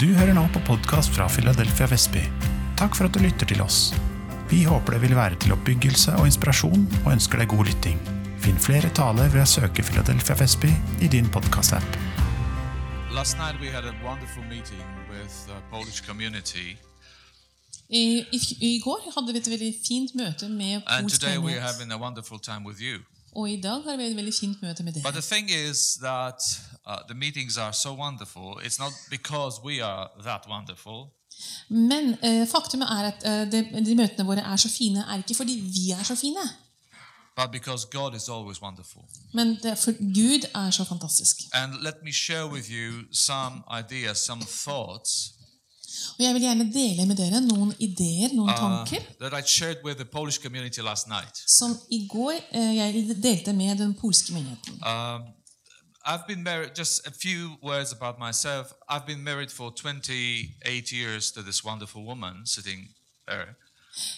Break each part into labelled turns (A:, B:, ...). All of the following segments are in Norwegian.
A: Du hører nå på podkast fra Philadelphia Vestby. Takk for at du lytter til oss. Vi håper det vil være til oppbyggelse og inspirasjon, og ønsker deg god lytting. Finn flere taler ved å søke Philadelphia Vestby i din podkast-app.
B: Last night we had a wonderful meeting with the Polish community,
C: I, i, I går hadde vi et veldig fint møte med
B: and
C: polsk menighet. Og i dag har vi et veldig fint møte med
B: But
C: dere.
B: the thing is that uh, the meetings are so wonderful. It's not because we are that wonderful,
C: Men uh, faktumet er at uh, de, de møtene våre er så fine, er ikke fordi vi er så fine,
B: but because God is always wonderful.
C: men det for Gud er så fantastisk.
B: And let me share with you some ideas, some thoughts
C: Og jeg vil gjerne dele med dere noen ideer, noen
B: uh,
C: tanker,
B: night.
C: som i går uh, jeg delte med den polske menigheten.
B: Uh, I've been married, just a few words about myself. I've been married for 28 years to this wonderful woman sitting there.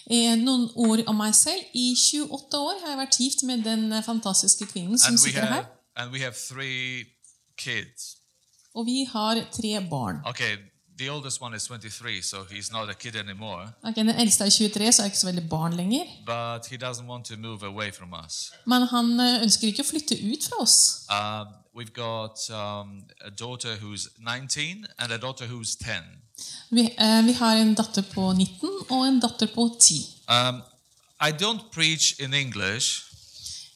C: Eh, noen ord om meg selv. I 28 år har jeg vært gift med den eh, fantastiske kvinnen som
B: And we,
C: sitter her.
B: and we have three kids.
C: Og vi har tre barn.
B: Okay, the oldest one is 23, so he's not a kid anymore.
C: Okay, den eldste er 23, så er ikke så veldig barn lenger.
B: But he doesn't want to move away from us.
C: Men han eh, ønsker ikke å flytte ut fra oss.
B: Um, we've got um, a daughter who's 19 and a daughter who's 10.
C: Vi, uh, vi har en datter på 19 og en datter på 10.
B: Um, I don't preach in English,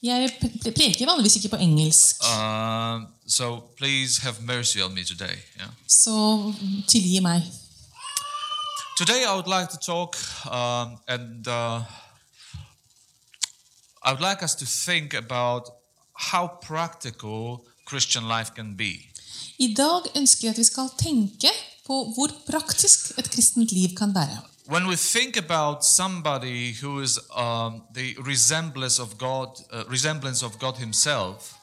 C: Jeg pre- preker vanligvis ikke på engelsk,
B: Uh, so please have mercy on me today. Yeah.
C: så tilgi meg.
B: Today I would like to talk, um, and uh, I would like us to think about how practical Christian life can be.
C: I dag ønsker jeg at vi skal tenke på hvor praktisk et kristent liv kan være.
B: When we think about somebody who is um, the resemblance of God, uh, resemblance of God Himself,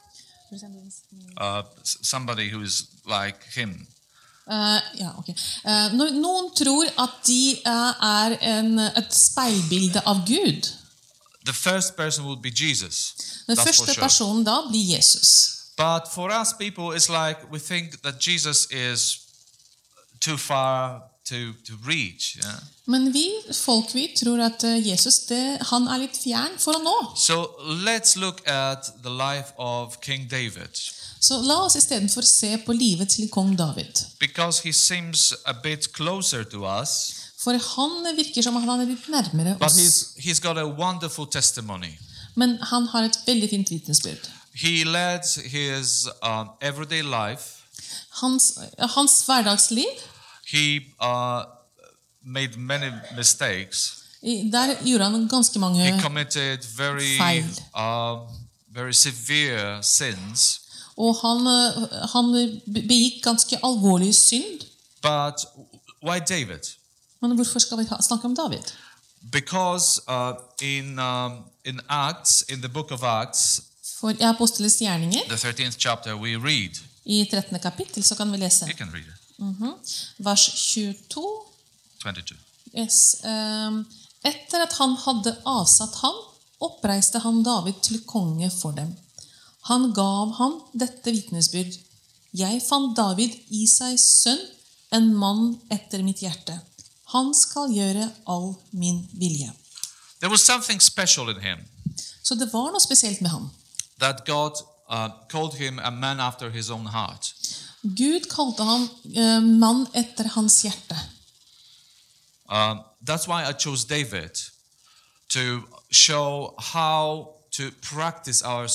B: uh, somebody who is like Him,
C: Eh, ja, ok. Eh, når noen tror at de eh, er en, et speilbilde av Gud,
B: the first person would be Jesus.
C: den første
B: sure.
C: personen da blir Jesus.
B: But for us people, it's like we think that Jesus is too far to, to reach. Yeah?
C: Men vi folk vi tror at eh, Jesus det, han er litt fjern for å nå.
B: So let's look at the life of King David
C: Så la oss istedenfor se på livet til kong David.
B: because he seems a bit closer to us,
C: For han virker som han er litt nærmere
B: but
C: oss.
B: he's, he's got a wonderful testimony.
C: Men han har et veldig fint vitnesbyrd.
B: He led his um, everyday life.
C: Hans, hans hverdagsliv,
B: He uh, made many mistakes.
C: der gjorde han ganske mange
B: He committed very,
C: Feil.
B: Uh, very severe sins.
C: Og han, eh, han begikk ganske alvorlig synd.
B: But why David?
C: Men hvorfor skal vi snakke om David?
B: Because uh, in um, in Acts, in the book of Acts,
C: For i Apostelens gjerninger,
B: the 13th chapter, we read.
C: i 13. kapittel, så kan vi lese
B: You can read it.
C: Mhm. vers 22.
B: 22.
C: Yes. ehm, Etter at han hadde avsatt ham, oppreiste han David til konge for dem. Han gav ham dette vitnesbyrd. Jeg fant David, i seg sønn, en mann etter mitt hjerte. Han skal gjøre all min vilje.
B: There was something special in him
C: Så det var noe spesielt med ham.
B: that God uh, called him a man after his own heart.
C: Gud kalte ham uh, mann etter hans hjerte.
B: Uh, that's why I chose David to show how to practice our.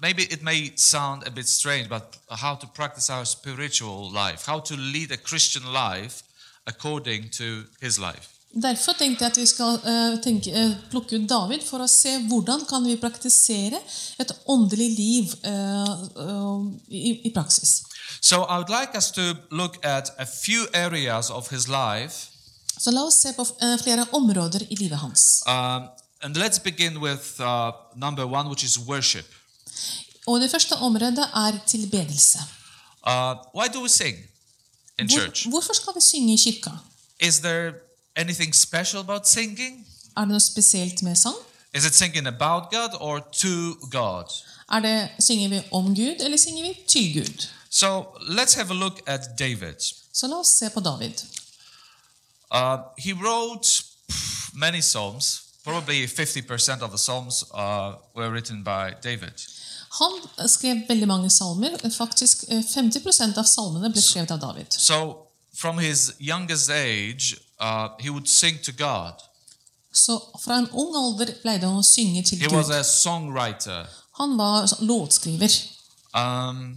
B: Maybe it may sound a bit strange, but how to practice our spiritual life, how to lead a Christian life according to his life.
C: Derfor tenkte jeg at vi skal uh, tenke, uh, plukke ut David for å se hvordan kan vi praktisere et åndelig liv uh, i, i praksis.
B: So I would like us to look at a few areas of his life,
C: Så la oss se på eh, flere områder i livet hans.
B: um, and let's begin with uh, number one, which is worship.
C: Og det første området er tilbedelse.
B: Uh, why do we sing in church?
C: Hvorfor skal vi synge i kirka?
B: Is there anything special about singing?
C: Er det noe spesielt med sang?
B: Is it singing about God or to God?
C: Er det, synger vi om Gud, eller synger vi til Gud?
B: So let's have a look at David.
C: Så la oss se på David.
B: Uh, he wrote many psalms. Probably 50% of the psalms uh, were written by David.
C: Han skrev veldig mange salmer. Faktisk eh, 50 av salmene ble skrevet av David.
B: So, from his youngest age, uh, he would sing to God.
C: Så fra en ung alder pleide han å synge til
B: He was
C: Gud.
B: a songwriter.
C: Han var låtskriver.
B: Um,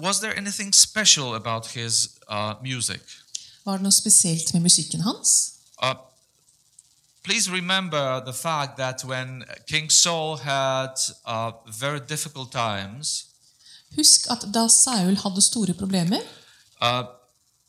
B: was there anything special about his uh, music?
C: Var det noe spesielt med musikken hans?
B: Uh, please remember the fact that when King Saul had uh, very difficult times,
C: Husk at da Saul hadde store problemer,
B: uh,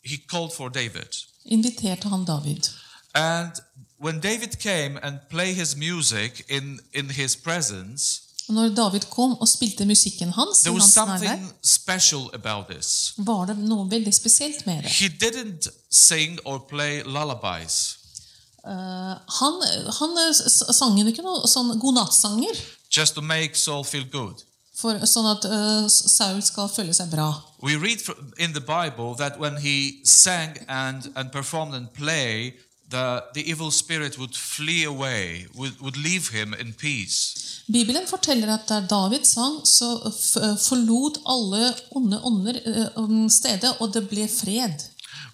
B: he called for David.
C: inviterte han David.
B: And when David came and played his music in, in his presence,
C: Og når David kom og spilte musikken hans,
B: there was something special about this.
C: var det noe veldig spesielt med det.
B: He didn't sing or play lullabies.
C: Uh, han, han eh, sang ikke noe sånn godnattsanger
B: just to make Saul feel good.
C: for, sånn at uh, Saul skal føle seg bra.
B: We read in the Bible that when he sang and, and performed and played, the, the evil spirit would flee away, would, would leave him in peace.
C: Bibelen forteller at da David sang, så forlot alle onde ånder eh, stedet, og det ble fred.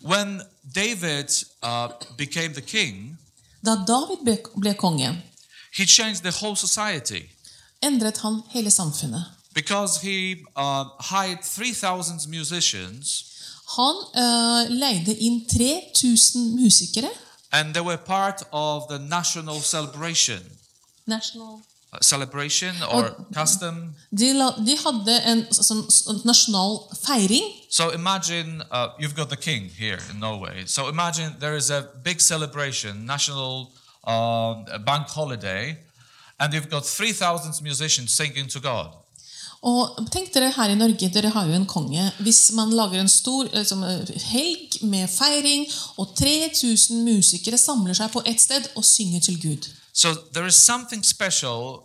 B: When David uh, became the king,
C: Da David ble, ble konge,
B: he changed the whole society
C: endret han hele samfunnet.
B: because he uh, hired 3,000 musicians
C: Han uh, leide inn 3000 musikere.
B: And they were part of the national celebration.
C: National
B: Uh, celebration or custom.
C: De, la, de hadde en sånn nasjonal feiring.
B: So imagine uh, you've got the king here in Norway. So imagine there is a big celebration, national um, bank holiday, and you've got 3,000 musicians singing to God.
C: Og tenk dere her i Norge, dere har jo en konge. Hvis man lager en stor liksom, helg med feiring, og 3000 musikere samler seg på ett sted og synger til Gud.
B: So there is something special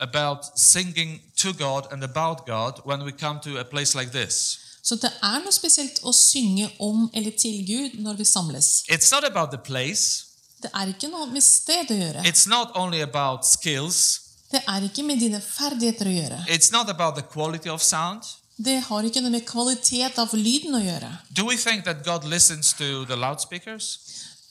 B: about singing to God and about God when we come to a place like this.
C: Så det er noe spesielt å synge om eller til Gud når vi samles.
B: It's not about the place,
C: Det er ikke noe med sted å gjøre.
B: it's not only about skills,
C: Det er ikke med dine ferdigheter å gjøre.
B: it's not about the quality of sound.
C: Det har ikke noe med kvalitet av lyden å gjøre.
B: Do we think that God listens to the loudspeakers?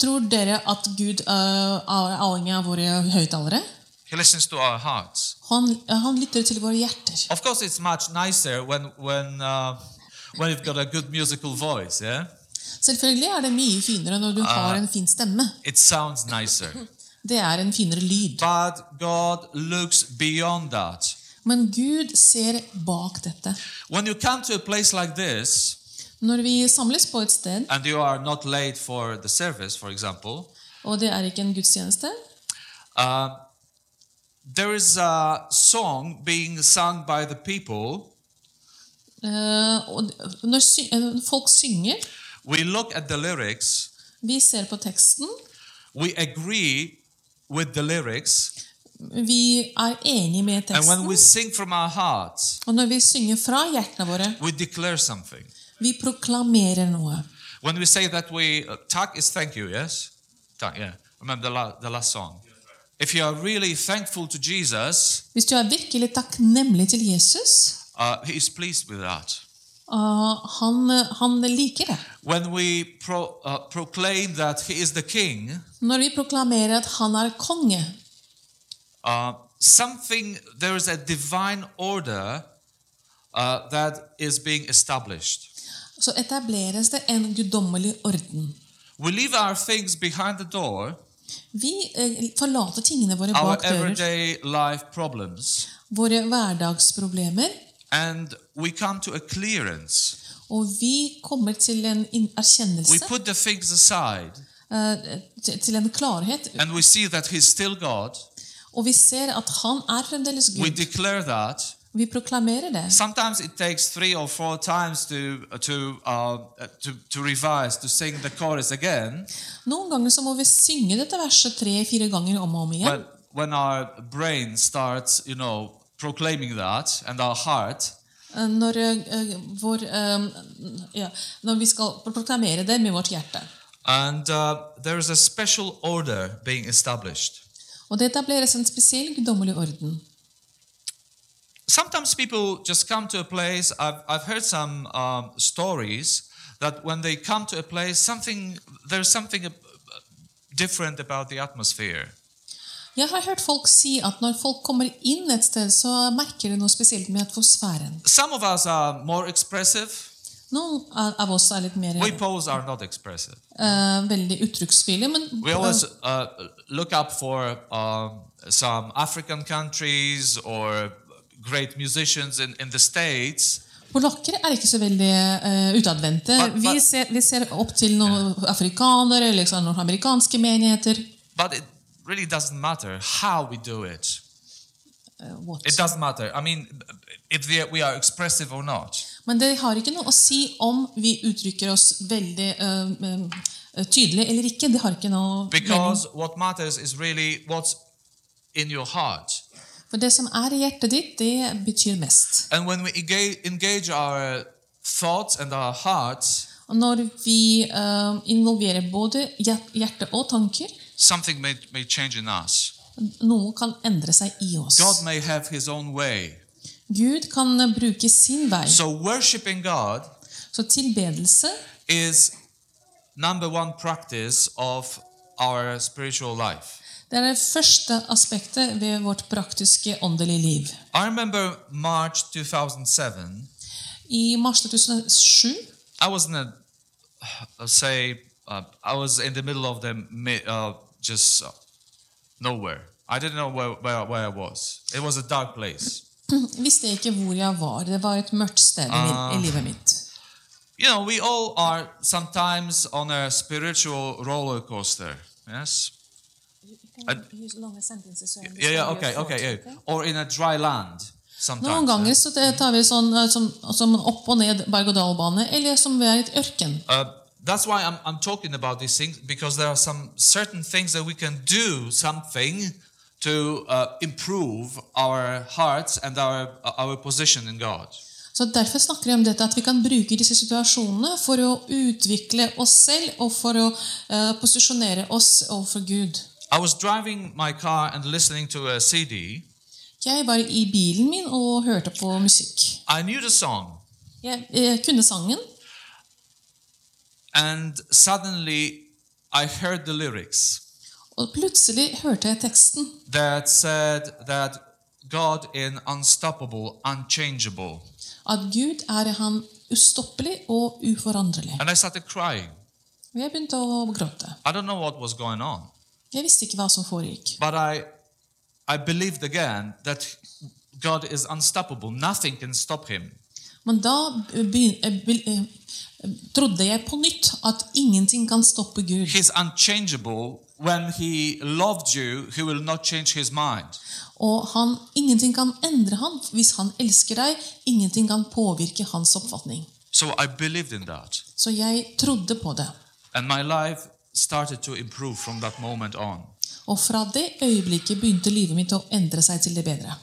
C: Tror dere at Gud uh, er avhengig av våre høyttalere?
B: He listens to our hearts.
C: Han, han lytter til våre hjerter.
B: Of course, it's much nicer when when uh, when you've got a good musical voice. Yeah,
C: Selvfølgelig er det mye finere når du har en fin stemme.
B: it sounds nicer.
C: Det er en finere lyd.
B: but God looks beyond that.
C: Men Gud ser bak dette.
B: When you come to a place like this
C: Når vi samles på et sted,
B: and you are not late for the service, for example,
C: og det er ikke en gudstjeneste,
B: uh, there is a song being sung by the people.
C: eh, når sy eh, folk synger,
B: We look at the lyrics.
C: vi ser på teksten,
B: We agree with the lyrics,
C: vi er enige med
B: and when we
C: teksten,
B: sing from our hearts,
C: og når vi synger fra hjertene våre,
B: we declare something.
C: vi proklamerer noe.
B: When we say that we uh, tak is thank you, yes? Tak, yeah. Remember the, la- the last song. If you are really thankful to Jesus,
C: Hvis du er virkelig takknemlig til Jesus,
B: uh, He is pleased with that.
C: Uh, han, han liker det.
B: When we pro, uh, proclaim that He is the King,
C: Når vi proklamerer at han er konge,
B: uh, something there is a divine order uh, that is being established.
C: så etableres det en guddommelig orden.
B: We leave our things behind the door,
C: Vi eh, forlater tingene våre bak dører,
B: everyday life problems,
C: våre hverdagsproblemer,
B: and we come to a clearance.
C: og vi kommer til en erkjennelse.
B: We put the things aside,
C: eh, til- en klarhet,
B: and we see that He's still God.
C: og vi ser at han er fremdeles
B: We
C: Gud.
B: declare that.
C: Vi proklamerer det.
B: Sometimes it takes three or four times to to uh, to, to revise to sing the chorus again
C: Noen ganger så må vi synge dette verset tre-fire ganger om og om igjen.
B: when when our brain starts, you know, proclaiming that, and our heart.
C: eh, når, eh, vår, eh, ja, når vi skal proklamere det med vårt hjerte.
B: And uh, there is a special order being established.
C: Og det etableres en spesiell guddommelig orden.
B: Sometimes people just come to a place. I've, I've heard some um, stories that when they come to a place, something there's something uh, different about the atmosphere.
C: Jeg har hørt folk si at når folk kommer inn et sted, så merker de noe spesielt med atmosfæren.
B: Some of us are more expressive.
C: Noen av oss er litt mer
B: We Poles are not expressive.
C: eh, veldig uttrykksfulle, men
B: We always uh, look up for um, some African countries or great musicians in, in the States.
C: polakker er ikke så veldig uh, utadvendte. Vi, ser, vi ser opp til noen afrikanere eller liksom noen amerikanske menigheter.
B: But it really doesn't matter how we do it.
C: Uh, what?
B: It doesn't matter. I mean, if we are expressive or not.
C: Men det har ikke noe å si om vi uttrykker oss veldig uh, tydelig eller ikke. Det har ikke noe mening.
B: Because what matters is really what's in your heart.
C: For det som er i hjertet ditt, det betyr mest.
B: And when we engage, our thoughts and our hearts,
C: Og når vi uh, involverer både hjer- hjerte og tanker,
B: something may, may change in us.
C: noe kan endre seg i oss.
B: God may have his own way.
C: Gud kan eh, bruke sin vei.
B: So, worshiping God
C: Så tilbedelse
B: is number one practice of our spiritual life.
C: det er det første aspektet ved vårt praktiske åndelige liv.
B: I remember March 2007.
C: I mars 2007
B: I was in a, say, uh, I was in the middle of the uh, just nowhere. I didn't know where, where, where I was. It was a dark place.
C: visste ikke hvor jeg var. Det var et mørkt sted i, livet mitt.
B: You know, we all are sometimes on a spiritual roller coaster. Yes. You can use longer Yeah, yeah, okay, okay, yeah. Or in a dry land. Sometimes.
C: Noen ganger så det- tar vi sånn som, som opp og ned berg-og-dal-bane, eller som vi er i et ørken.
B: Uh, that's why I'm, I'm talking about these things because there are some certain things that we can do something to uh, improve our hearts and our our position in God.
C: Så Derfor snakker jeg om dette, at vi kan bruke disse situasjonene for å utvikle oss selv og for å uh, posisjonere oss overfor Gud.
B: I was driving my car and listening to a CD.
C: Jeg var i bilen min og hørte på musikk.
B: I knew the song,
C: Jeg eh, kunne sangen,
B: and suddenly I heard the lyrics
C: og plutselig hørte jeg teksten.
B: that said that God is unstoppable, unchangeable,
C: At Gud er han ustoppelig og uforanderlig.
B: and I started crying.
C: Og jeg begynte å gråte.
B: I don't know what was going on.
C: Jeg visste ikke hva som foregikk.
B: But I, I believed again that God is unstoppable. Nothing can stop him.
C: Men da eh, eh, trodde jeg på nytt at ingenting kan stoppe Gud.
B: He's unchangeable. When he loved you, he will not change his mind.
C: Og han, ingenting kan endre han. Hvis han elsker deg, ingenting kan påvirke hans oppfatning.
B: So I believed in that.
C: Så jeg trodde på det.
B: And my life started to improve from that moment on.
C: Og fra det øyeblikket begynte livet mitt å endre seg til det bedre.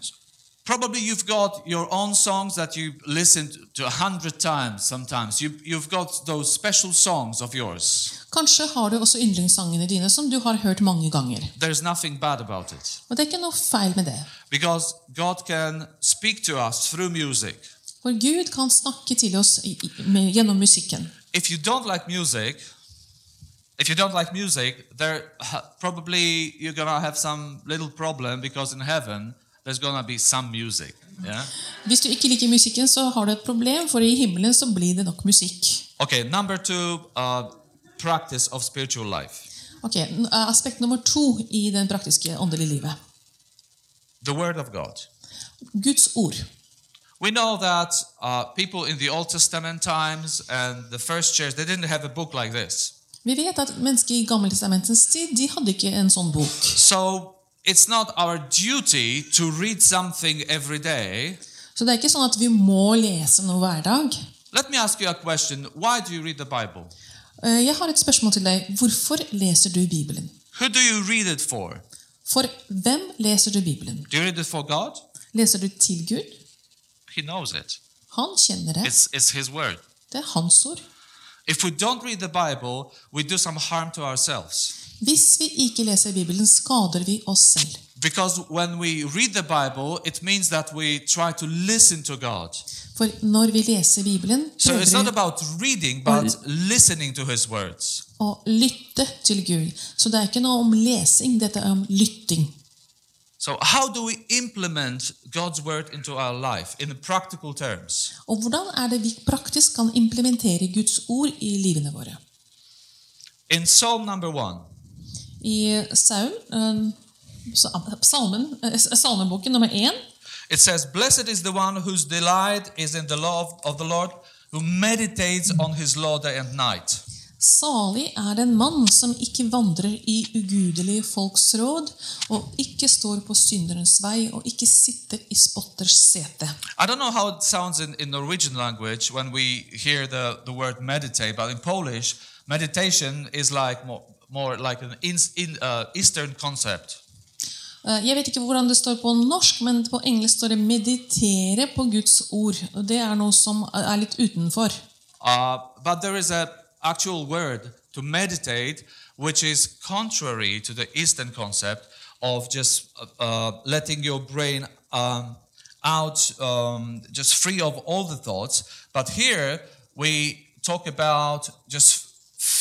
B: Probably you've got your own songs that you listened to a hundred times sometimes. You, you've got those special songs of yours.
C: Kanskje har du også yndlingssangene dine som du har hørt mange ganger.
B: There's nothing bad about it.
C: Og det er ikke noe feil med det.
B: Because God can speak to us through music.
C: For Gud kan snakke til oss gjennom musikken.
B: if you don't like music, if you don't like music, there probably you're gonna have some little problem because in heaven there's gonna be some music. Yeah.
C: Hvis du ikke liker musikken, så har du et problem, for i himmelen så blir det nok musikk.
B: Okay. Number two, uh, practice of spiritual life.
C: Ok, Aspekt nummer to i den praktiske åndelige livet.
B: The Word of God.
C: Guds ord.
B: We know that uh, people in the Old Testament times and the first church they didn't have a book like this.
C: Vi vet at mennesker i Gammeltestamentens tid de hadde ikke en sånn bok.
B: So it's not our duty to read something every day.
C: Så det er ikke sånn at vi må lese noe hver dag.
B: Let me ask you a question. Why do you read the Bible?
C: Eh, Jeg har et spørsmål til deg. Hvorfor leser du Bibelen?
B: Who do you read it for?
C: For hvem leser du Bibelen?
B: Do you read it for God?
C: Leser du til Gud?
B: He knows it.
C: Han kjenner det.
B: It's, it's His word.
C: Det er hans ord.
B: If we don't read the Bible, we do some harm to ourselves.
C: Hvis vi ikke leser Bibelen, skader vi oss selv.
B: Because when we read the Bible, it means that we try to listen to God.
C: For når vi leser Bibelen,
B: So it's not about reading, but listening to His words.
C: å lytte til Gud. Så det er ikke noe om lesing, dette er om lytting.
B: So, how do we implement God's word into our life in practical terms?
C: Og hvordan er det vi praktisk kan implementere Guds ord i livene våre?
B: In Psalm number one,
C: I Saul, eh, salmen, eh, salmeboken nummer én,
B: it says, Blessed is the one whose delight is in the law of- of the Lord, who meditates on his law day and night.
C: Salig er den mann som ikke vandrer i ugudelige folks råd, og ikke står på synderens vei, og ikke sitter i spotters sete.
B: I don't know how it sounds in, in Norwegian language when we hear the, the word meditate, but in Polish, meditation is like more, more like an in, in, uh, Eastern concept.
C: Eh, Jeg vet ikke hvordan det står på norsk, men på engelsk står det 'meditere på Guds ord'. Og Det er noe som er litt utenfor.
B: Uh, but there is a actual word to meditate, which is contrary to the Eastern concept of just uh, uh, letting your brain um, out, um, just free of all the thoughts. But here we talk about just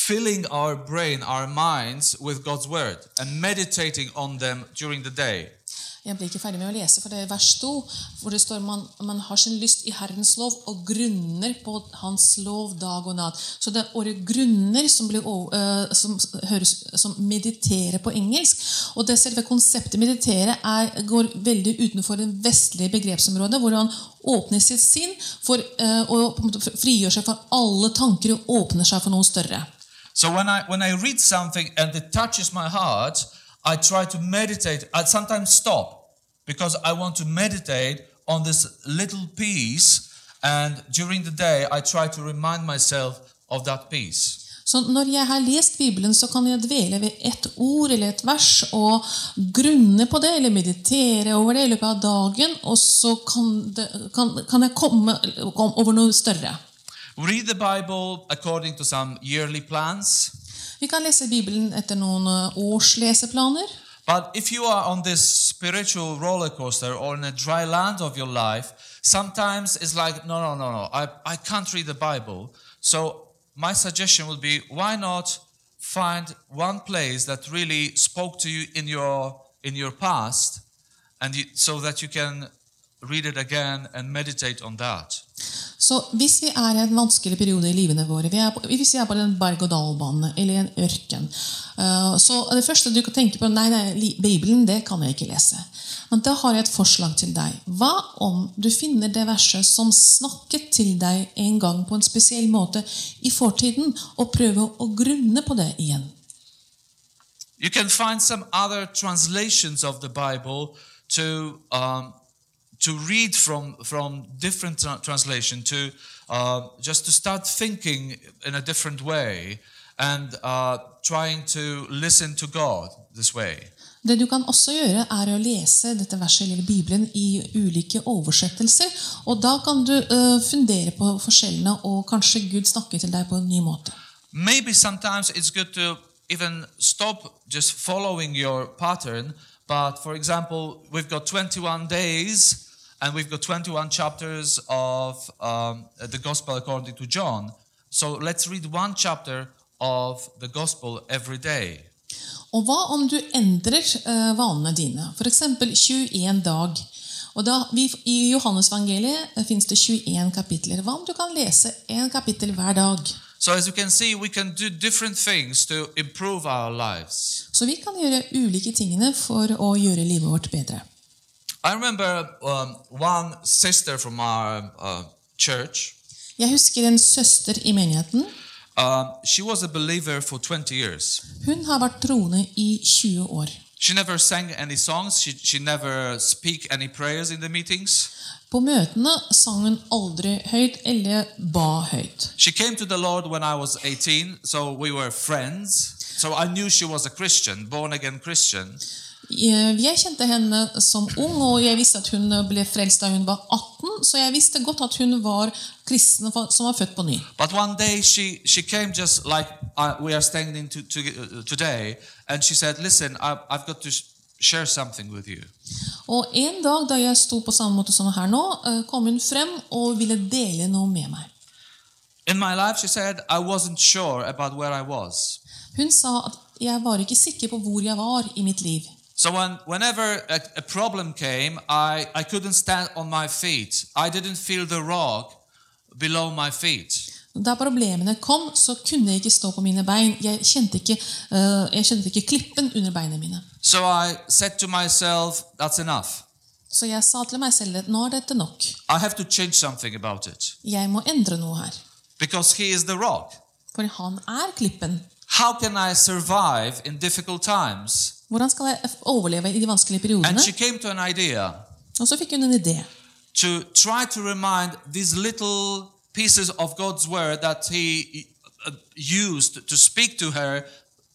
B: filling our brain, our minds with God's word and meditating on them during the day.
C: Jeg blir ikke ferdig med å lese, for det er vers 2, hvor det står man, man har sin lyst i Herrens lov og grunner på Hans lov dag og natt. Så det er ordet 'grunner' som, blir, eh, som høres som 'meditere' på engelsk. Og det selve konseptet 'meditere' er, går veldig utenfor det vestlige begrepsområdet, hvor han åpner sitt sinn for, uh, og frigjør seg for alle tanker og åpner seg for noe større.
B: So when I when I read something and it touches my heart, I try to meditate. I sometimes stop because I want to meditate on this little piece, and during the day I try to remind myself of that piece.
C: Så når jeg har lest Bibelen, så kan jeg dvele ved ett ord eller et vers og grunne på det, eller meditere over det i løpet av dagen, og så kan, det, kan, kan jeg komme over noe større.
B: Read the Bible according to some yearly plans.
C: Vi kan lese Bibelen etter noen eh, års leseplaner.
B: But if you are on this spiritual roller coaster or in a dry land of your life, sometimes it's like, no, no, no, no, I, I can't read the Bible. So my suggestion would be why not find one place that really spoke to you in your in your past and you, so that you can read it again and meditate on that.
C: Så hvis vi er i en vanskelig periode i livene våre, vi på, hvis vi er på en berg-og-dal-bane eller en ørken, eh, så det første du kan tenke på nei, nei, Bibelen det kan jeg ikke lese. Men da har jeg et forslag til deg. Hva om du finner det verset som snakket til deg en gang på en spesiell måte i fortiden, og prøver å grunne på det igjen?
B: You can find some other translations of the Bible to um, to read from from different tra- translation to uh, just to start thinking in a different way and uh, trying to listen to God this way.
C: Det du kan også gjøre, er å lese dette verset eller Bibelen i ulike oversettelser. Og da kan du eh, fundere på forskjellene, og kanskje Gud snakker til deg på en ny måte.
B: Maybe sometimes it's good to even stop just following your pattern. But for example, we've got 21 days and we've got 21 chapters of um, the Gospel according to John. So let's read one chapter of the Gospel every day.
C: Og hva om du endrer uh, vanene dine? F.eks. 21 dag. Og da, vi, I Johannesvangeliet fins det 21 kapitler. Hva om du kan lese én kapittel hver dag?
B: So as you can see, we can do different things to improve our lives.
C: Så vi kan gjøre ulike tingene for å gjøre livet vårt bedre.
B: I remember um, one sister from our uh, church.
C: Jeg husker en søster i menigheten.
B: Uh, she was a believer for 20 years.
C: Hun har vært troende i 20 år.
B: She never sang any songs. She, she never speak any prayers in the meetings.
C: På møtene sang hun aldri høyt eller ba høyt.
B: She came to the Lord when I was 18, so we were friends. So I knew she was a Christian, born again Christian.
C: Eh, Jeg kjente henne som ung, og jeg visste at hun ble frelst da hun var 18, så jeg visste godt at hun var kristen som var født på ny.
B: But one day she, she came just like we are standing to, to, today, and she said, Listen, I, I've got to share something with you.
C: Og en dag da jeg sto på samme måte som her nå, eh, kom hun frem og ville dele noe med meg.
B: In my life, she said, I wasn't sure about where I was.
C: Hun sa at jeg var ikke sikker på hvor jeg var i mitt liv.
B: So when, whenever a, a problem came, I, I couldn't stand on my feet. I didn't feel the rock below my feet.
C: Da problemene kom, så kunne jeg ikke stå på mine bein. Jeg kjente ikke, uh, jeg kjente ikke klippen under beina mine.
B: So I said to myself, that's enough.
C: Så jeg sa til meg selv at nå er dette nok.
B: I have to change something about it.
C: Jeg må endre noe her.
B: Because he is the rock.
C: For han er klippen.
B: How can I survive in difficult times?
C: Hvordan skal jeg overleve i de vanskelige periodene? Og så fikk hun en idé.
B: to try to remind these little pieces of God's word that he uh, used to speak to her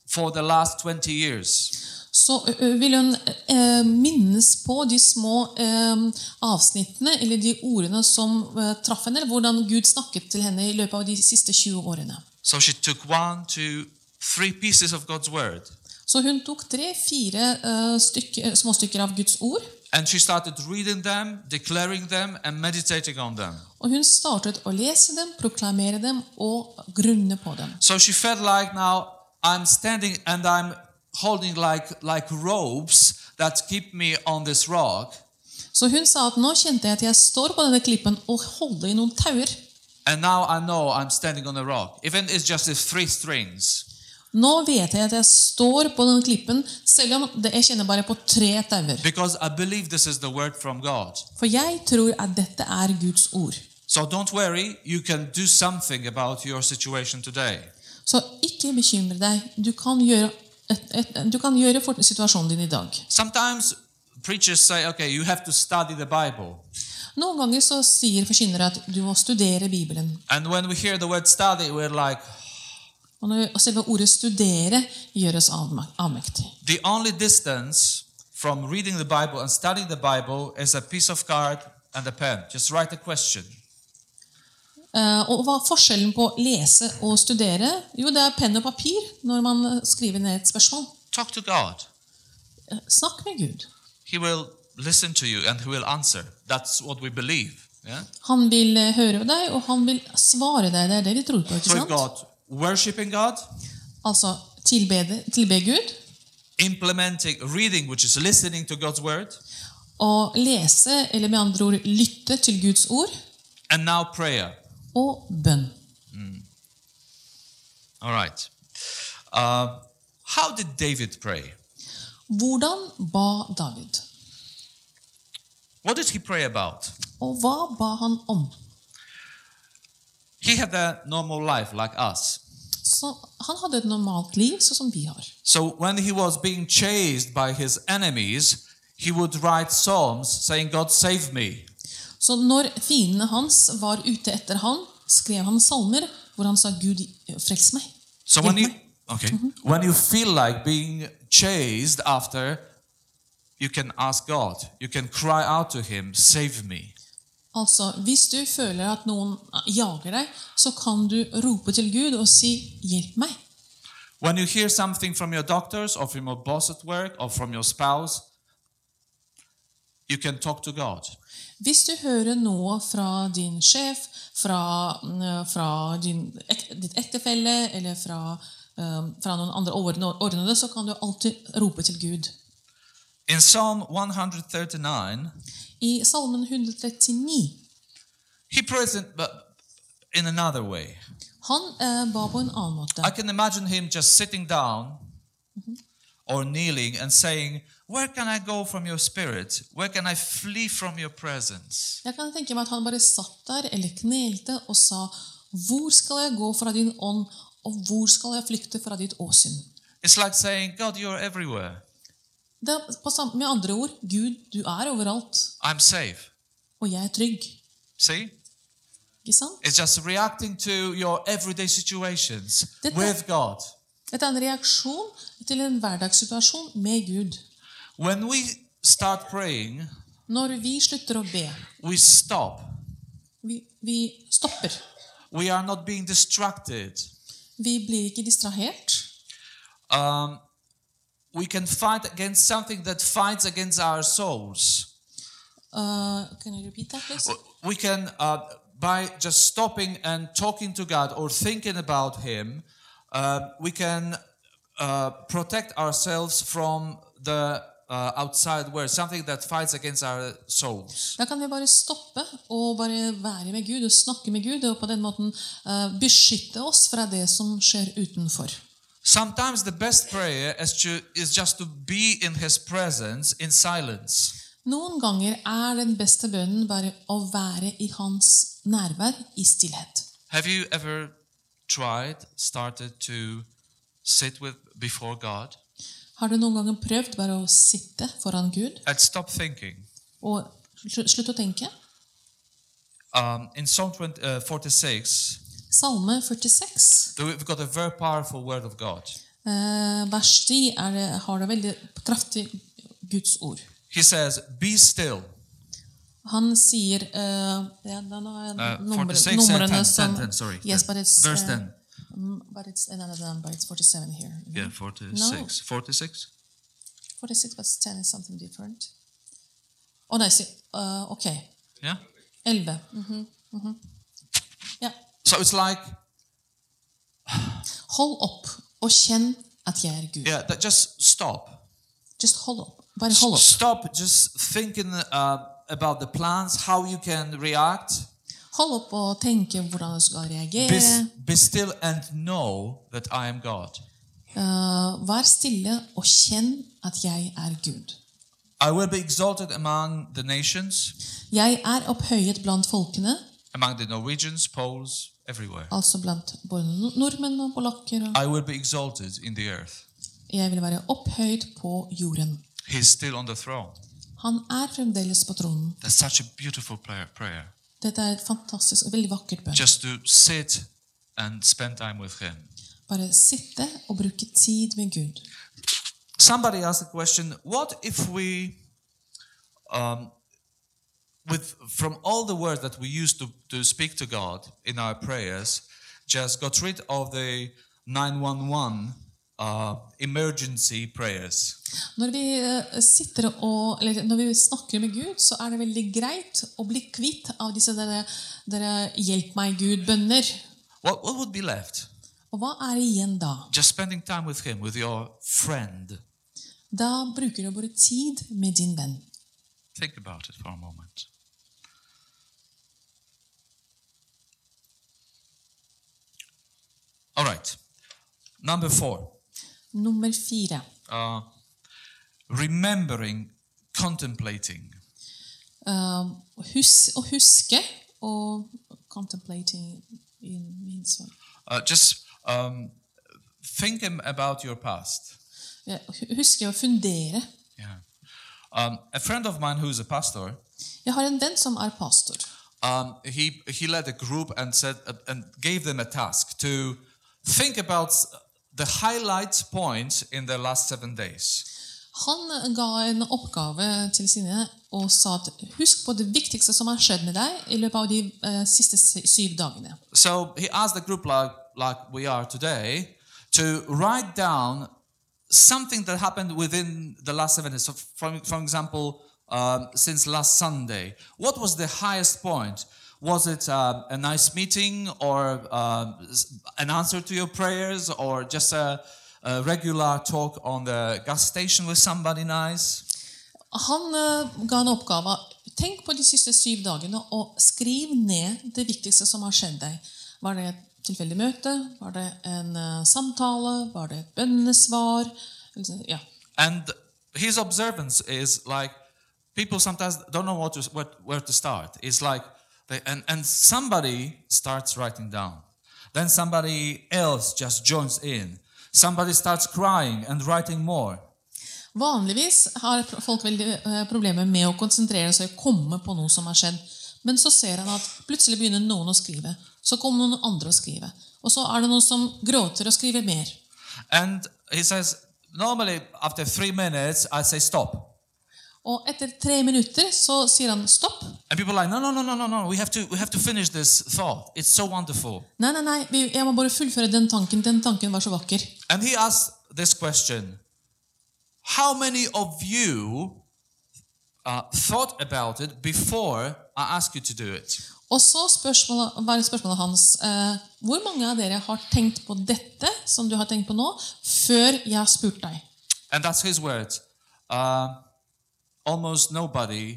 B: for the last 20 years.
C: Så vil hun eh, minnes på de små eh, avsnittene, eller de ordene som eh, traff henne, eller hvordan Gud snakket til henne i løpet av de siste 20 årene.
B: So she took one, two, three pieces of God's word
C: Så hun tok tre-fire uh, småstykker av Guds ord,
B: and she started reading them, declaring them, and meditating on them.
C: og hun startet å lese dem, proklamere dem og grunne på dem.
B: So she felt like now I'm standing and I'm holding like, like ropes that keep me on this rock.
C: Så hun sa at nå kjente jeg at jeg står på denne klippen og holder i noen tauer.
B: And now I know I'm standing on a rock, even it's just the three strings.
C: Nå vet jeg at jeg står på denne klippen, selv om jeg kjenner bare på tre tauer. For jeg tror at dette er Guds ord.
B: So don't worry, you can do something about your situation today.
C: Så ikke bekymre deg. Du kan gjøre, et, et, du kan gjøre for situasjonen din i dag.
B: Sometimes preachers say, okay, you have to study the Bible.
C: Noen ganger så sier forkynnere at du må studere Bibelen.
B: And when we hear the word study, we're like,
C: Og når selve ordet 'studere' gjør oss avmektig.
B: the only distance from reading the Bible and studying the Bible is a piece of card and a pen. Just write a question.
C: Eh, Og hva er forskjellen på å lese og studere? Jo, det er penn og papir når man eh, skriver ned et spørsmål.
B: Talk to God.
C: Eh, Snakk med Gud.
B: He will listen to you and he will answer. That's what we believe. Yeah?
C: Han vil høre deg, og han vil svare deg. Det er det vi tror på. ikke
B: sant? For
C: sant?
B: Worshiping God,
C: Altså tilbede, tilbe Gud,
B: implementing reading, which is listening to God's word,
C: og lese, eller med andre ord lytte til Guds ord,
B: and now prayer.
C: og bønn.
B: All right. Uh, how did David pray?
C: Hvordan ba David?
B: What did he pray about?
C: Og hva ba han om?
B: He had a normal life like us.
C: Så han hadde et normalt liv, sånn som vi har.
B: So when he was being chased by his enemies, he would write psalms saying, God save me.
C: Så når fiendene hans var ute etter han, skrev han salmer hvor han sa 'Gud, frels meg'.
B: So when you
C: okay. Mm
B: -hmm. when you feel like being chased after, you can ask God. You can cry out to him, save me.
C: Altså, Hvis du føler at noen jager deg, så kan du rope til Gud og si 'hjelp meg'.
B: When you hear something from your doctors or from your boss at work or from your spouse, you can talk to God.
C: Hvis du hører noe fra din sjef, fra, mm, fra din, ditt ektefelle eller fra, eh, fra noen andre ordne- ordnede, så kan du alltid rope til Gud.
B: In Psalm 139,
C: I Salmen 139
B: he prays in, but in another way.
C: han eh, ba på en annen måte.
B: I can imagine him just sitting down or kneeling and saying, Where can I go from your spirit? Where can I flee from your presence?
C: Jeg kan tenke meg at han bare satt der eller knelte og sa Hvor skal jeg gå fra din ånd, og hvor skal jeg flykte fra ditt åsyn?
B: It's like saying, God, you're everywhere.
C: Det er på samme, med andre ord Gud, du er overalt,
B: I'm safe.
C: og jeg er trygg.
B: See?
C: Ikke sant?
B: It's just reacting to your everyday situations
C: Dette-
B: with God.
C: Dette er en reaksjon til en hverdagssituasjon med Gud.
B: When we start praying,
C: Når vi slutter å be,
B: we stop.
C: vi, vi stopper.
B: We are not being distracted.
C: Vi blir ikke distrahert.
B: Um, we can fight against something that fights against our souls.
C: Uh, can you repeat that, please?
B: We can, uh, by just stopping and talking to God or thinking about Him, uh, we can uh, protect ourselves from the uh, outside world, something that fights against our souls.
C: Da kan vi bare stoppe og bare være med Gud og snakke med Gud og på den måten eh, beskytte oss fra det som skjer utenfor.
B: Sometimes the best prayer is, to, is just to be in His presence in silence.
C: Noen ganger er den beste bønnen bare å være i hans nærvær i stillhet.
B: Have you ever tried, started to sit with before God
C: Har du noen ganger prøvd bare å sitte foran Gud
B: and stop thinking?
C: og slutt å tenke?
B: Um, in Psalm 20, uh, 46,
C: Salme 46,
B: we've got a very powerful word of God.
C: eh, vers 10, er har det veldig kraftig Guds ord.
B: He says, Be still.
C: Han sier uh, ja, da nå er
B: Uh, 46, uh,
C: numrene
B: 10,
C: som
B: 10, 10, sorry.
C: Yes, but it's,
B: Verse
C: eh,
B: 10.
C: mm, but it's another number. It's 47 here.
B: Yeah, 46. 46?
C: 46, but 10 is something different. Å nei, si, uh, ok.
B: Yeah?
C: 11. Mm -hmm, mhm. Ja.
B: So it's like,
C: Hold opp og kjenn at jeg er Gud.
B: yeah, that just stop.
C: Just hold opp. Bare hold opp.
B: Stop just thinking uh, about the plans, how you can react.
C: Hold opp og tenke hvordan du skal
B: Be,
C: reagere.
B: be still and know that I am God.
C: Eh, vær stille og kjenn at jeg er Gud.
B: I will be exalted among the nations,
C: Jeg er opphøyet blant folkene,
B: among the Norwegians, Poles, everywhere.
C: altså blant både nordmenn og polakker.
B: I will be exalted in the earth.
C: jeg vil være opphøyd på jorden.
B: He's still on the throne.
C: Han er fremdeles på tronen.
B: That's such a beautiful prayer. prayer.
C: Dette er et fantastisk og veldig vakkert bønn.
B: Just to sit and spend time with Him.
C: Bare sitte og bruke tid med Gud.
B: Somebody asked a question: What if we, um, with from all the words that we use to to speak to God in our prayers, just got rid of the 911 uh, emergency prayers?
C: Når vi eh, sitter og, eller når vi snakker med Gud, så er det veldig greit å bli kvitt av disse dere, dere 'hjelp meg, Gud'-bønner.
B: What what would be left?
C: Og hva er igjen da?
B: Just spending time with Him, with your friend.
C: Da bruker du bare tid med din venn.
B: Think about it for a moment. All right. Number four.
C: Nummer fire.
B: Uh, remembering, contemplating.
C: Eh, hus, å huske og contemplating in means what?
B: Uh, just um, thinking about your past.
C: Hu- Huske å fundere.
B: Yeah. Um, a friend of mine who's a pastor,
C: Jeg har en venn som er pastor.
B: um, he he led a group and said uh, and gave them a task to think about the highlight points in the last seven days.
C: Han ga en oppgave til sine og sa at husk på det viktigste som har skjedd med deg i løpet av de eh, siste syv dagene.
B: So he asked the group like like we are today to write down something that happened within the last seven days. So, for, for example, um, since last Sunday, what was the highest point? Was it um, a nice meeting, or s- an answer to your prayers, or just a, a regular talk on the gas station with somebody nice?
C: Han eh, ga en oppgave. Tenk på de siste syv dagene og skriv ned det viktigste som har skjedd deg. Var det et tilfeldig møte? Var det en eh, samtale? Var det et bønnesvar? Ja.
B: And his observance is like people sometimes don't know what to, where, where to start. It's like, they, and, and somebody starts writing down. Then somebody else just joins in. Somebody starts crying and writing more.
C: Vanligvis har folk veldig eh, problemer med å konsentrere seg og komme på noe som har skjedd. Men så ser han at plutselig begynner noen å skrive. Så kommer noen andre å skrive. Og så er det noen som gråter og skriver mer.
B: And he says, normally after three minutes, I say stop.
C: Og etter tre minutter så sier han stopp.
B: And people are like, no, no, no, no, no, no. We have to, we have to finish this thought. It's so wonderful.
C: Nei, nei, nei, vi- jeg må bare fullføre den tanken. Den tanken var så vakker.
B: And he asked this question How many of you uh, thought about it before I asked you to do it?
C: Og så spørsmålet, var spørsmålet hans eh, Hvor mange av dere har tenkt på dette som du har tenkt på nå, før jeg har spurt deg?
B: And that's his word. Uh, almost nobody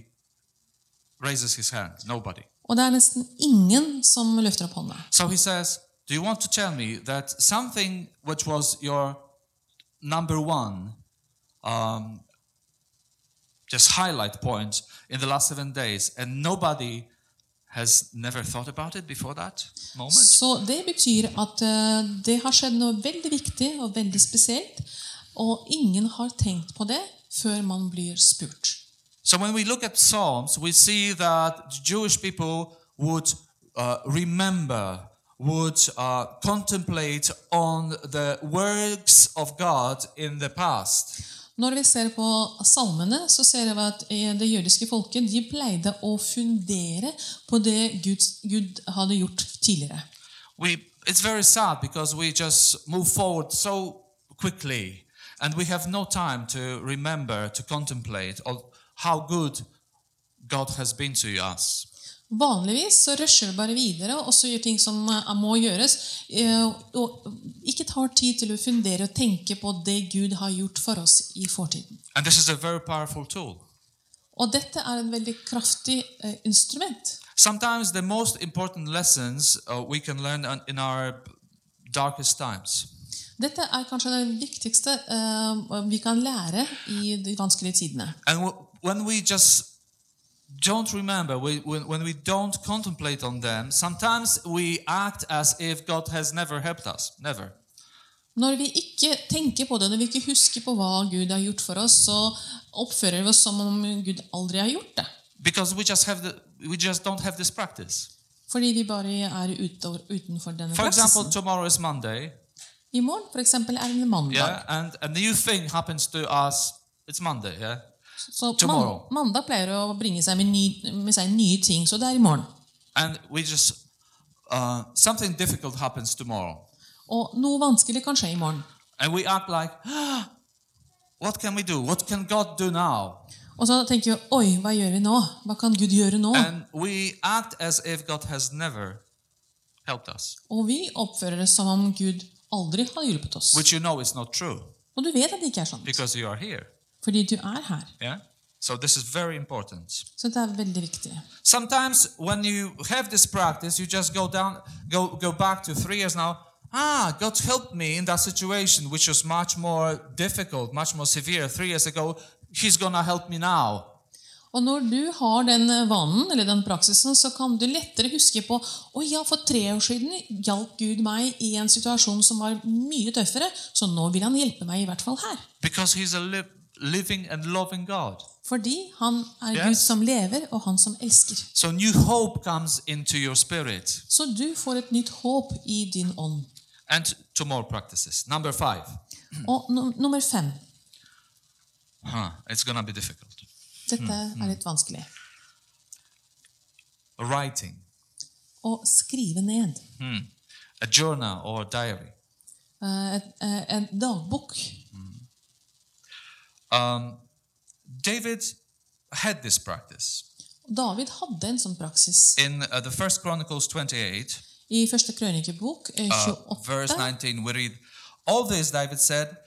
B: raises his hand. Nobody.
C: Og det er nesten ingen som løfter opp hånda.
B: So he says, Do you want to tell me that something which was your number one, um, just highlight point in the last seven days, and nobody has never thought about it before that moment?
C: Så det betyr at eh, det har skjedd noe veldig viktig og veldig spesielt, og ingen har tenkt på det før man blir spurt.
B: So when we look at Psalms, we see that the Jewish people would uh, remember, would uh, contemplate on the works of God in the past.
C: Når vi ser på salmene, så ser vi at eh, det jødiske folket de pleide å fundere på det Gud, Gud hadde gjort tidligere.
B: We, it's very sad because we just move forward so quickly and we have no time to remember, to contemplate how good God has been to us.
C: Vanligvis så rusher vi bare videre og så gjør ting som eh, må gjøres, eh, og ikke tar tid til å fundere og tenke på det Gud har gjort for oss i fortiden. Og dette er en veldig kraftig eh, instrument.
B: Sometimes the most important lessons uh, we can learn in our darkest times.
C: Dette er kanskje det viktigste uh, vi kan lære i de vanskelige tidene.
B: And when we just don't remember, we, when, when we don't contemplate on them, sometimes we act as if God has never helped us. Never.
C: Når vi ikke tenker på det, når vi ikke husker på hva Gud har gjort for oss, så oppfører vi oss som om Gud aldri har gjort det.
B: Because we just, have the, we just don't have this practice.
C: Fordi vi bare er ute- utenfor denne
B: For example, tomorrow is Monday,
C: I morgen for eksempel, er det mandag.
B: yeah, and a new thing happens to us. It's Monday, yeah.
C: Så
B: tomorrow.
C: mandag pleier å bringe seg med, ny, med seg nye ting, så det er i morgen.
B: And we just, uh, something difficult happens tomorrow.
C: Og noe vanskelig kan skje i morgen.
B: And we act like, ah, what can we do? What can God do now?
C: Og så tenker vi oi, hva gjør vi nå? Hva kan Gud gjøre nå?
B: And we act as if God has never helped us,
C: Og vi oppfører det som om Gud aldri har hjulpet oss.
B: which you know is not true
C: Og du vet at det ikke er sånn,
B: because you are here.
C: fordi du er her.
B: Yeah? So this is very important.
C: Så det er veldig viktig.
B: Sometimes when you have this practice, you just go down, go, go back to three years now. Ah, God helped me in that situation, which was much more difficult, much more severe three years ago. He's gonna help me now.
C: Og når du har den vanen, eller den praksisen, så kan du lettere huske på Å ja, for tre år siden hjalp Gud meg i en situasjon som var mye tøffere, så nå vil han hjelpe meg i hvert fall her.
B: Because He's a li- living and loving God.
C: Fordi han er
B: Yes.
C: Gud som lever, og han som elsker.
B: So new hope comes into your.
C: Så du får et nytt håp i din ånd.
B: And two more practices. Number five.
C: Og nummer fem.
B: Huh, it's gonna be difficult.
C: Dette er litt vanskelig.
B: Writing.
C: Å skrive ned.
B: Hmm. A journal or a diary.
C: Eh, En dagbok.
B: Um, David had this practice.
C: David hadde en sånn praksis.
B: In uh, the first Chronicles 28,
C: I første krønikebok, eh,
B: uh, verse 19, we read, All this, David said,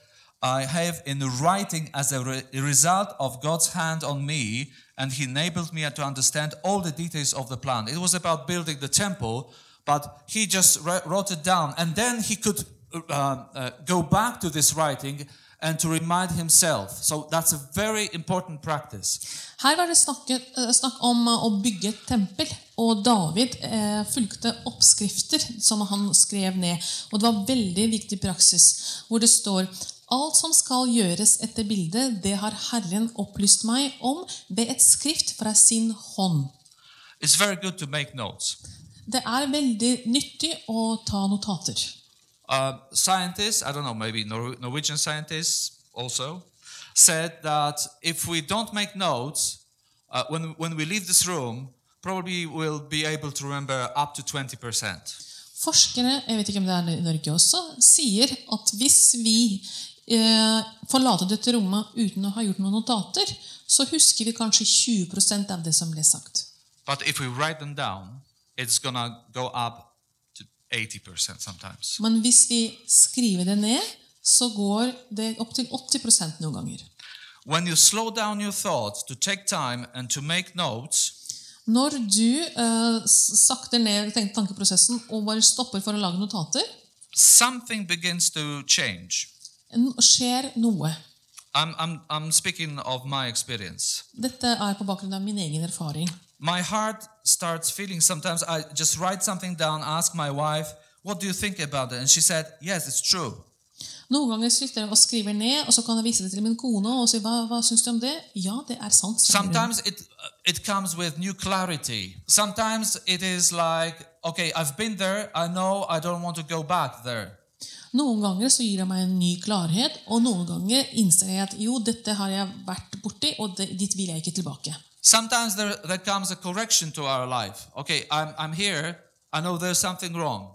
B: I have in writing as a re- result of God's hand on me, and He enabled me to understand all the details of the plan. It was about building the temple, but he just wrote it down, and then he could uh, uh, go back to this writing and to remind himself. So that's a very important practice.
C: Her var det snakket, eh, snakk om eh, å bygge et tempel, og David eh, fulgte oppskrifter som han skrev ned. Og det var veldig viktig praksis, hvor det står Alt som skal gjøres etter bildet, det har Herren opplyst meg om ved et skrift fra sin hånd. Det er veldig nyttig å ta notater.
B: Uh, scientists, I don't know, maybe Norwegian scientists also, said that if we don't make notes, uh, when, when we leave this room, probably we'll be able to remember up to 20%.
C: Forskere jeg vet ikke om det er i Norge også, sier at hvis vi eh, forlater dette rommet uten å ha gjort noen notater, så husker vi kanskje 20% av det som ble sagt.
B: But if we write them down, it's going to go up to 80% sometimes.
C: Men hvis vi skriver det ned, så går det opp til 80 noen ganger.
B: When you slow down your thoughts to take time and to make notes,
C: Når du uh, sakter ned tankeprosessen og bare stopper for å lage notater,
B: something begins to change.
C: Skjer noe.
B: I'm, I'm, I'm speaking of my experience.
C: Dette er på bakgrunn av min egen erfaring.
B: My heart starts feeling sometimes I just write something down, ask my wife, What do you think about it? And she said, Yes, it's true.
C: Noen ganger sitter jeg og skriver ned, og så kan jeg vise det til min kone og si hva, hva syns du om det? Ja, det er sant.
B: Sometimes it, it comes with new clarity. Sometimes it is like, Okay, I've been there, I know I don't want to go back there.
C: Noen ganger så gir det meg en ny klarhet, og noen ganger innser jeg at jo, dette har jeg vært borti, og det, dit vil jeg ikke tilbake.
B: Sometimes there, there comes a correction to our life. Okay, I'm, I'm here, I know there's something wrong.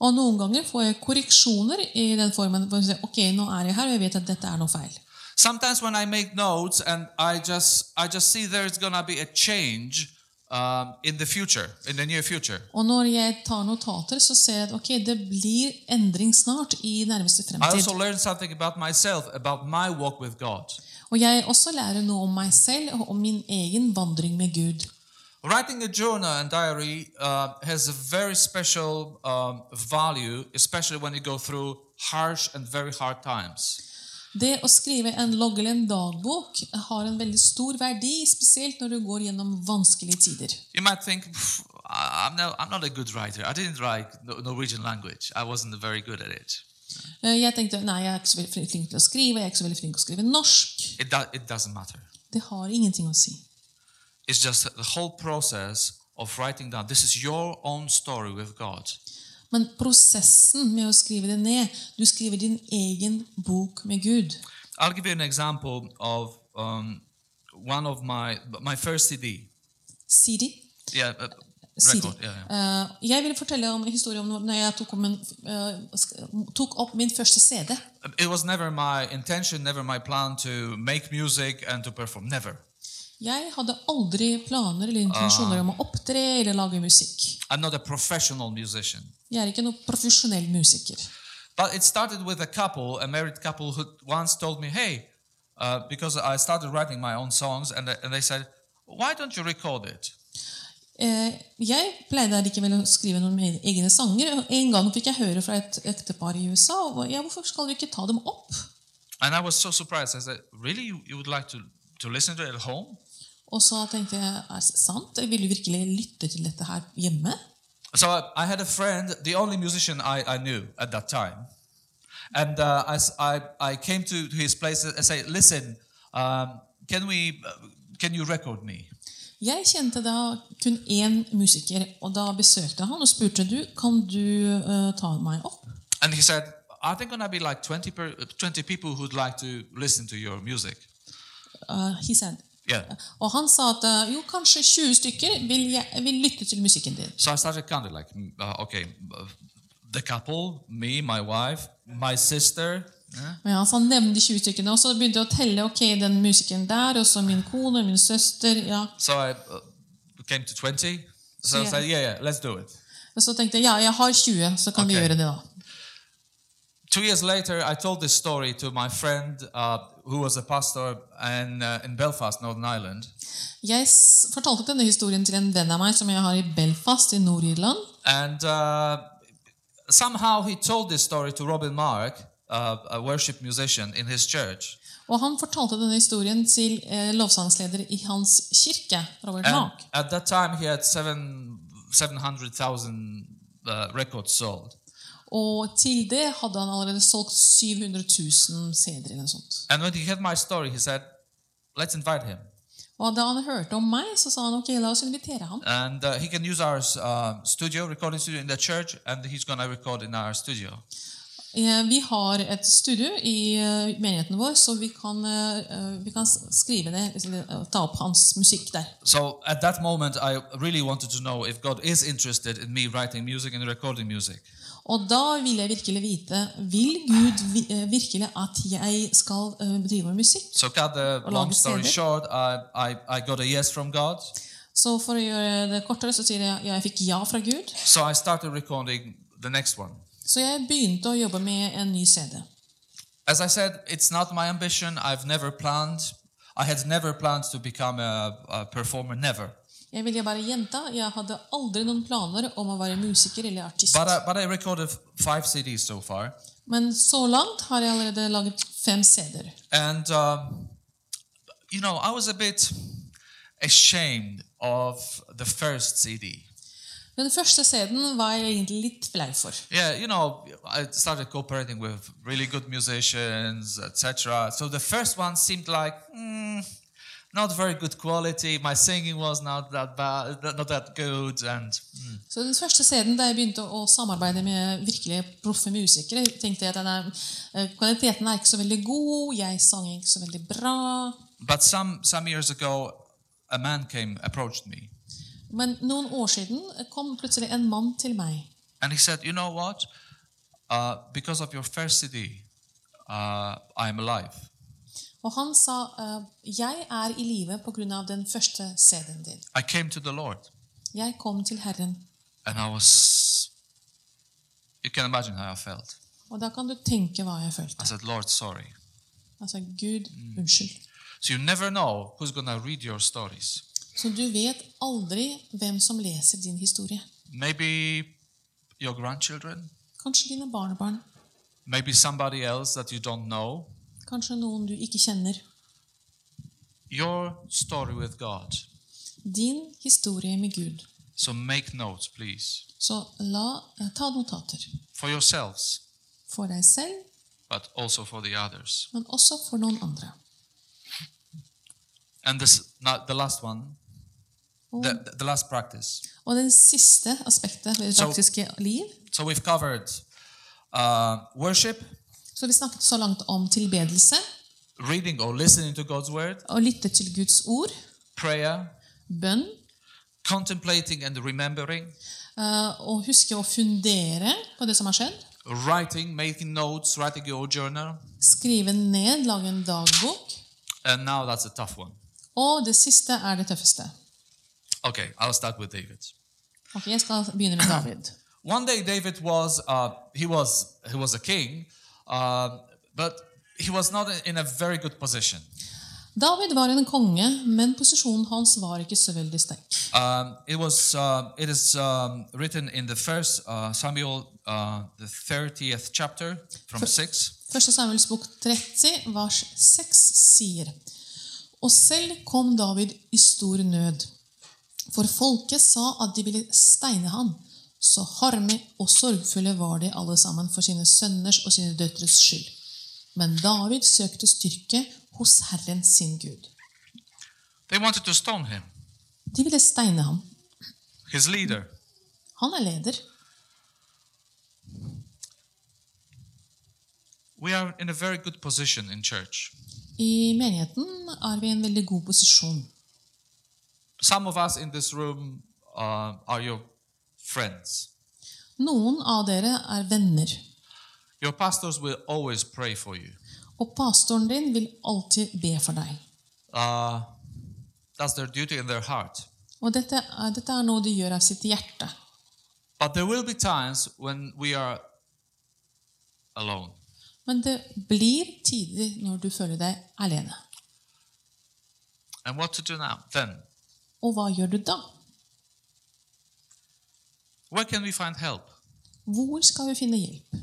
C: Og noen ganger får jeg korreksjoner i den formen For sier ok, nå er jeg her, og jeg vet at dette er noe feil.
B: Sometimes when I make notes and I just I just see there's gonna be a change um, in the future, in the near future.
C: Og når jeg tar notater, så ser jeg at ok, det blir endring snart i nærmeste
B: I also learned something about myself, about my walk with God.
C: Og jeg også lærer noe om meg selv og om min egen vandring med Gud.
B: Writing a journal and diary uh, has a very special um, value, especially when you go through harsh and very hard times.
C: Det å skrive en logg eller en dagbok har en veldig stor verdi, spesielt når du går gjennom vanskelige tider.
B: You might think, I'm, no, I'm not a good writer. I didn't write Norwegian language. I wasn't very good at it.
C: Eh, Jeg tenkte nei, jeg er ikke så veldig flink til å skrive, jeg er ikke så veldig flink til å skrive norsk.
B: It, do, it doesn't matter.
C: Det har ingenting å si.
B: It's just the whole process of writing down. This is your own story with God.
C: Men prosessen med å skrive det ned Du skriver din egen bok med Gud.
B: I'll give you an example of um, one of my my first CD.
C: CD?
B: Yeah, uh,
C: Siri.
B: record. Yeah, yeah.
C: Uh, jeg vil fortelle om en historie om når jeg tok, om en, eh, tok opp min første CD.
B: It was never my intention, never my plan to make music and to perform. Never.
C: Jeg hadde aldri planer eller intensjoner om å opptre eller lage musikk. Jeg er ikke noen profesjonell musiker.
B: But it started with a couple, a married couple, who once told me, "Hey," uh, because I started writing my own songs, and and they said, "Why don't you record it?"
C: Eh, Jeg pleide allikevel å skrive noen egne sanger. En gang fikk jeg høre fra et ektepar i USA og ja, hvorfor skal vi ikke ta dem opp.
B: And I was so surprised. I said, "Really? You, you would like to to listen to it at home?"
C: Og så tenkte jeg er det sant? Vil du virkelig lytte til dette her hjemme?
B: So I, had a friend, the only musician I, I knew at that time. And uh, I, I- I came to, to his place and said, listen, um, can, we, can you record me?
C: Jeg kjente da kun én musiker, og da besøkte han og spurte du, kan du uh, ta meg opp.
B: And he said, are there going to be like 20, per, 20 people who'd like to listen to your music?
C: Uh, he said.
B: Yeah.
C: Og han sa at eh, jo, kanskje 20 stykker vil, jeg, vil lytte til musikken din.
B: So I started of like, mm, uh, okay, uh, the couple, me, my wife, my sister. yeah.
C: Men ja, så Han nevnte de 20 stykkene, og så begynte jeg å telle ok, den musikken der, og så min kone, min søster. ja.
B: So I uh, came to 20. So I
C: sa,
B: said, yeah, yeah, let's do it.
C: Og så tenkte jeg ja, jeg har 20, så kan vi gjøre det da.
B: Two years later, I told this story to my friend uh, who was a pastor in, uh, in Belfast, Northern Ireland.
C: Jeg fortalte denne historien til en venn av meg som jeg har i Belfast i Nord-Irland.
B: And uh, somehow he told this story to Robin Mark, uh, a worship musician in his church.
C: Og han fortalte denne historien til eh, lovsangsleder i hans kirke, Robert
B: And
C: Mark.
B: at that time, he had seven, 700,000 uh, records sold.
C: Og til det hadde han allerede solgt 700 000 CD-er eller noe sånt.
B: And when he heard my story, he said, let's invite him.
C: Og da han hørte om meg, så sa han ok, la oss invitere ham.
B: And uh, he can use our uh, studio, recording studio in the church, and he's to record in our studio.
C: Eh, Vi har et studio i eh, menigheten vår, så vi kan, eh, vi kan skrive ned, eller eh, ta opp hans musikk der.
B: So at that moment, I really wanted to know if God is interested in me writing music and recording music.
C: Og da vil jeg virkelig vite Vil Gud eh, virkelig at jeg skal eh, drive med musikk?
B: So cut the
C: Og
B: long story short, I, I, I got a yes from God.
C: Så for å gjøre det kortere så sier jeg ja, jeg fikk ja fra Gud.
B: So I started recording the next one.
C: Så jeg begynte å jobbe med en ny CD.
B: As I said, it's not my ambition. I've never planned. I had never planned to become a, a performer, never.
C: Jeg vil bare gjenta, jeg hadde aldri noen planer om å være musiker eller artist.
B: But I, but I recorded five CDs so far.
C: Men så langt har jeg allerede laget fem CD-er.
B: And, um, you know, I was a bit ashamed of the first CD.
C: Den første CD-en var jeg egentlig litt flau for.
B: Yeah, you know, I started cooperating with really good musicians, etc. So the first one seemed like mm, not very good quality. My singing was not that bad, not that good, and mm.
C: Så den første CD-en da jeg begynte å samarbeide med virkelig proffe musikere, tenkte jeg at er, eh, kvaliteten er ikke så veldig god, jeg sang ikke så veldig bra.
B: but some some years ago, a man came approached me,
C: Men noen år siden kom plutselig en mann til meg.
B: and he said, "You know what? Uh, because of your first CD, uh, I'm alive."
C: Og han sa eh, jeg er i live pga. den første CD-en din.
B: I came to the Lord,
C: Jeg kom til Herren.
B: and I was. You can imagine how I felt.
C: Og da kan du tenke hva jeg følte.
B: I said, "Lord, sorry."
C: Altså, Gud, unnskyld.
B: So you never know who's going to read your stories.
C: Så du vet aldri hvem som leser din historie.
B: Maybe your grandchildren,
C: Kanskje dine barnebarn.
B: maybe somebody else that you don't know.
C: Kanskje noen du ikke kjenner.
B: Your story with God.
C: Din historie med Gud.
B: So make notes, please,
C: Så la, eh, ta notater.
B: for yourselves,
C: For deg selv,
B: but also for the others.
C: men også for noen andre.
B: And this, not the last one,
C: Og,
B: the, the last practice.
C: og det siste aspektet ved det
B: praktiske
C: praktiske liv.
B: So we've covered uh, worship,
C: Så vi snakket så langt om tilbedelse,
B: reading or listening to God's word,
C: å lytte til Guds ord,
B: prayer,
C: bønn,
B: contemplating and remembering,
C: Uh, og huske å fundere på det som har skjedd.
B: writing, making notes, writing your journal.
C: Skrive ned, lage en dagbok.
B: And now that's a tough one.
C: Og det siste er det tøffeste.
B: Okay, I'll start with David.
C: Ok, Jeg skal begynne med David.
B: One day, David was uh, he was he was a king, uh, but he was not in a very good position.
C: David var en konge, men posisjonen hans var ikke så veldig sterk.
B: Um, it was uh, it is um, written in the first uh, Samuel, uh, the thirtieth chapter from six.
C: Første Samuels bok 30, vers 6 sier Og selv kom David i stor nød, for folket sa at de ville steine ham. Så harme og sorgfulle var de alle sammen for sine sønners og sine døtres skyld. Men David søkte styrke hos Herren sin Gud. De ville steine ham. Han er leder. I menigheten er vi i en veldig god posisjon.
B: Some of us in this room uh, are your friends.
C: Noen av dere er venner,
B: Your pastors will always pray for you.
C: og pastoren din vil alltid be for deg.
B: Uh, that's their duty in their heart.
C: Og dette er, dette er noe de gjør av sitt hjerte.
B: But there will be times when we are alone.
C: Men det blir tider når du føler deg alene.
B: And what to do now? Then,
C: Og hva gjør du da?
B: Where can we find help?
C: Hvor skal vi finne hjelp?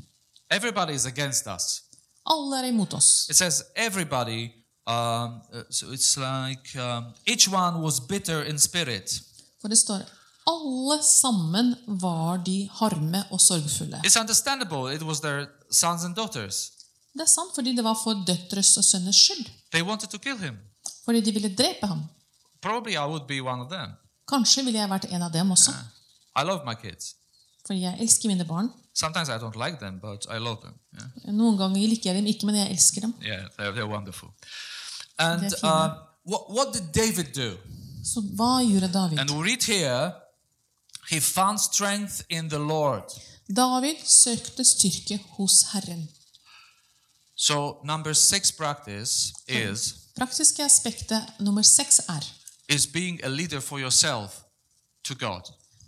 B: Everybody is against us.
C: Alle er imot oss.
B: It says everybody. Um, uh, so it's like um, each one was bitter in spirit.
C: For det står alle sammen var de harme og sorgfulle.
B: It's understandable. It was their sons and daughters.
C: Det er sant fordi det var for døtres og sønners skyld.
B: They wanted to kill him.
C: Fordi de ville drepe ham.
B: Probably I would be one of them.
C: Kanskje ville jeg vært en av dem også.
B: I love my kids.
C: For jeg elsker mine barn.
B: Sometimes I don't like them, but I love them. Yeah,
C: Noen ganger liker jeg dem ikke, men jeg elsker dem.
B: yeah they're, they're wonderful. And uh, what, what did David do?
C: Så hva gjorde David?
B: And we read here, he found strength in the Lord.
C: David søkte styrke hos Herren.
B: So number six practice is
C: Praktiske aspektet nummer seks er
B: is being a leader for yourself to God.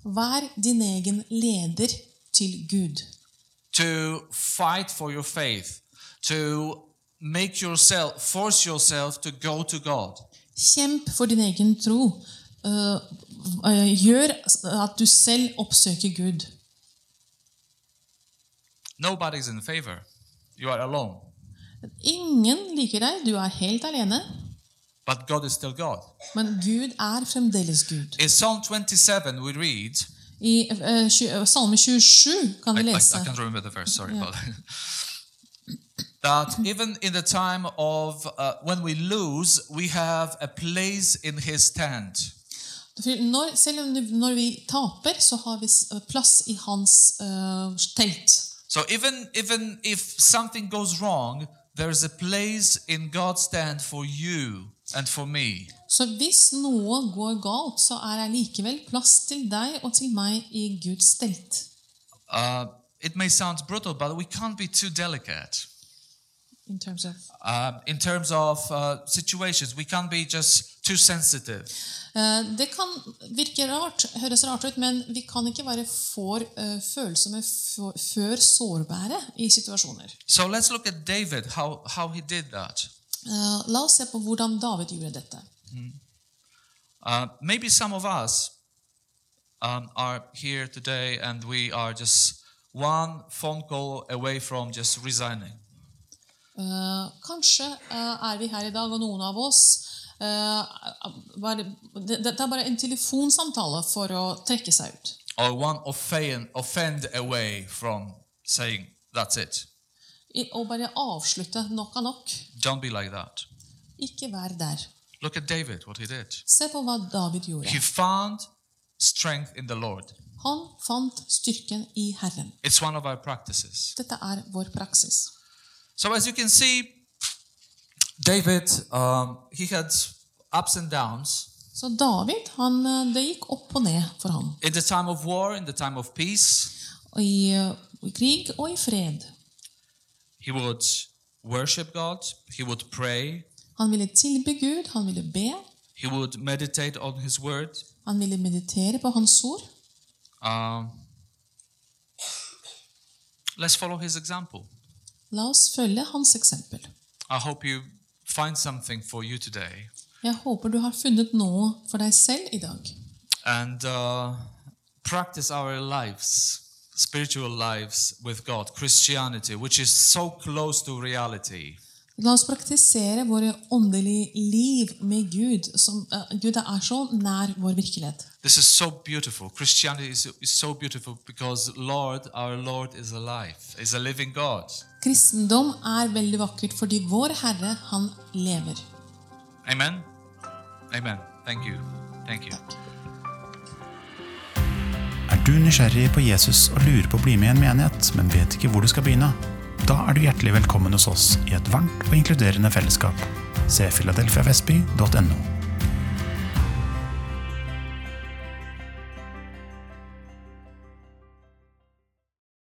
C: Vær din egen leder til Gud.
B: To fight for your faith, to make yourself force yourself to go to God.
C: Kjemp for din egen tro. Uh, uh, gjør at du selv oppsøker Gud.
B: Nobody's in favor. You are alone.
C: Ingen liker deg, du er helt alene.
B: But God is still God.
C: Men Gud er fremdeles Gud.
B: In Psalm 27 we read
C: I uh, Salme 27 kan
B: vi
C: vi
B: I, I
C: lese
B: can't remember the verse, sorry
C: Yeah.
B: about that. that even in the time of uh, when we lose, we have a place in His tent.
C: Når, Selv om når vi taper, så har vi plass i hans eh, telt.
B: So even even if something goes wrong, there is a place in God's tent for you and for me.
C: Så hvis noe går galt, så er det likevel plass til deg og til meg i Guds telt.
B: Uh, it may sound brutal, but we can't be too delicate.
C: In terms of
B: Uh, in terms of uh, situations, we can't be just too sensitive.
C: Eh, Det kan virke rart, høres rart ut, men vi kan ikke være for eh, følsomme for, for sårbare i situasjoner.
B: So let's look at David, how, how he did that.
C: Eh, La oss se på hvordan David gjorde dette.
B: Uh, maybe some of us um, are here today and we are just one phone call away from just resigning.
C: Uh, Kanskje eh, er vi her i dag, og noen av oss bare, det, det er bare en telefonsamtale for å trekke seg ut.
B: Or one offend, offend away from saying, that's it.
C: Og bare avslutte nok av nok.
B: Don't be like that.
C: Ikke vær der.
B: Look at David, what he did.
C: Se på hva David gjorde.
B: He found strength in the Lord.
C: Han fant styrken i Herren.
B: It's one of our practices.
C: Dette er vår praksis.
B: So as you can see, David, um, he had ups and downs.
C: Så David, han, eh, det gikk opp og ned for ham.
B: In the time of war, in the time of peace,
C: I, eh, I krig og i fred.
B: He would worship God, he would pray,
C: Han ville tilbe Gud, han ville be,
B: he would meditate on his word.
C: han ville meditere på hans ord.
B: Um, let's follow his example.
C: La oss følge hans eksempel.
B: I hope you find something for you today
C: Jeg håper du har funnet noe for deg selv i dag.
B: and uh, practice our lives, spiritual lives with God, Christianity, which is so close to reality.
C: La oss praktisere våre åndelige liv med Gud. Som, uh, Gud er så nær vår virkelighet.
B: This is so beautiful. Christianity is, is so beautiful because Lord, our Lord, is alive, is a living God.
C: Kristendom er veldig vakkert fordi vår Herre, han lever.
B: Amen. Amen. Thank you. Thank you.
A: Er du nysgjerrig på Jesus og lurer på å bli med i en menighet, men vet ikke hvor du skal begynne? Da er du hjertelig velkommen hos oss i et varmt og inkluderende fellesskap. Se filadelfiavestby.no.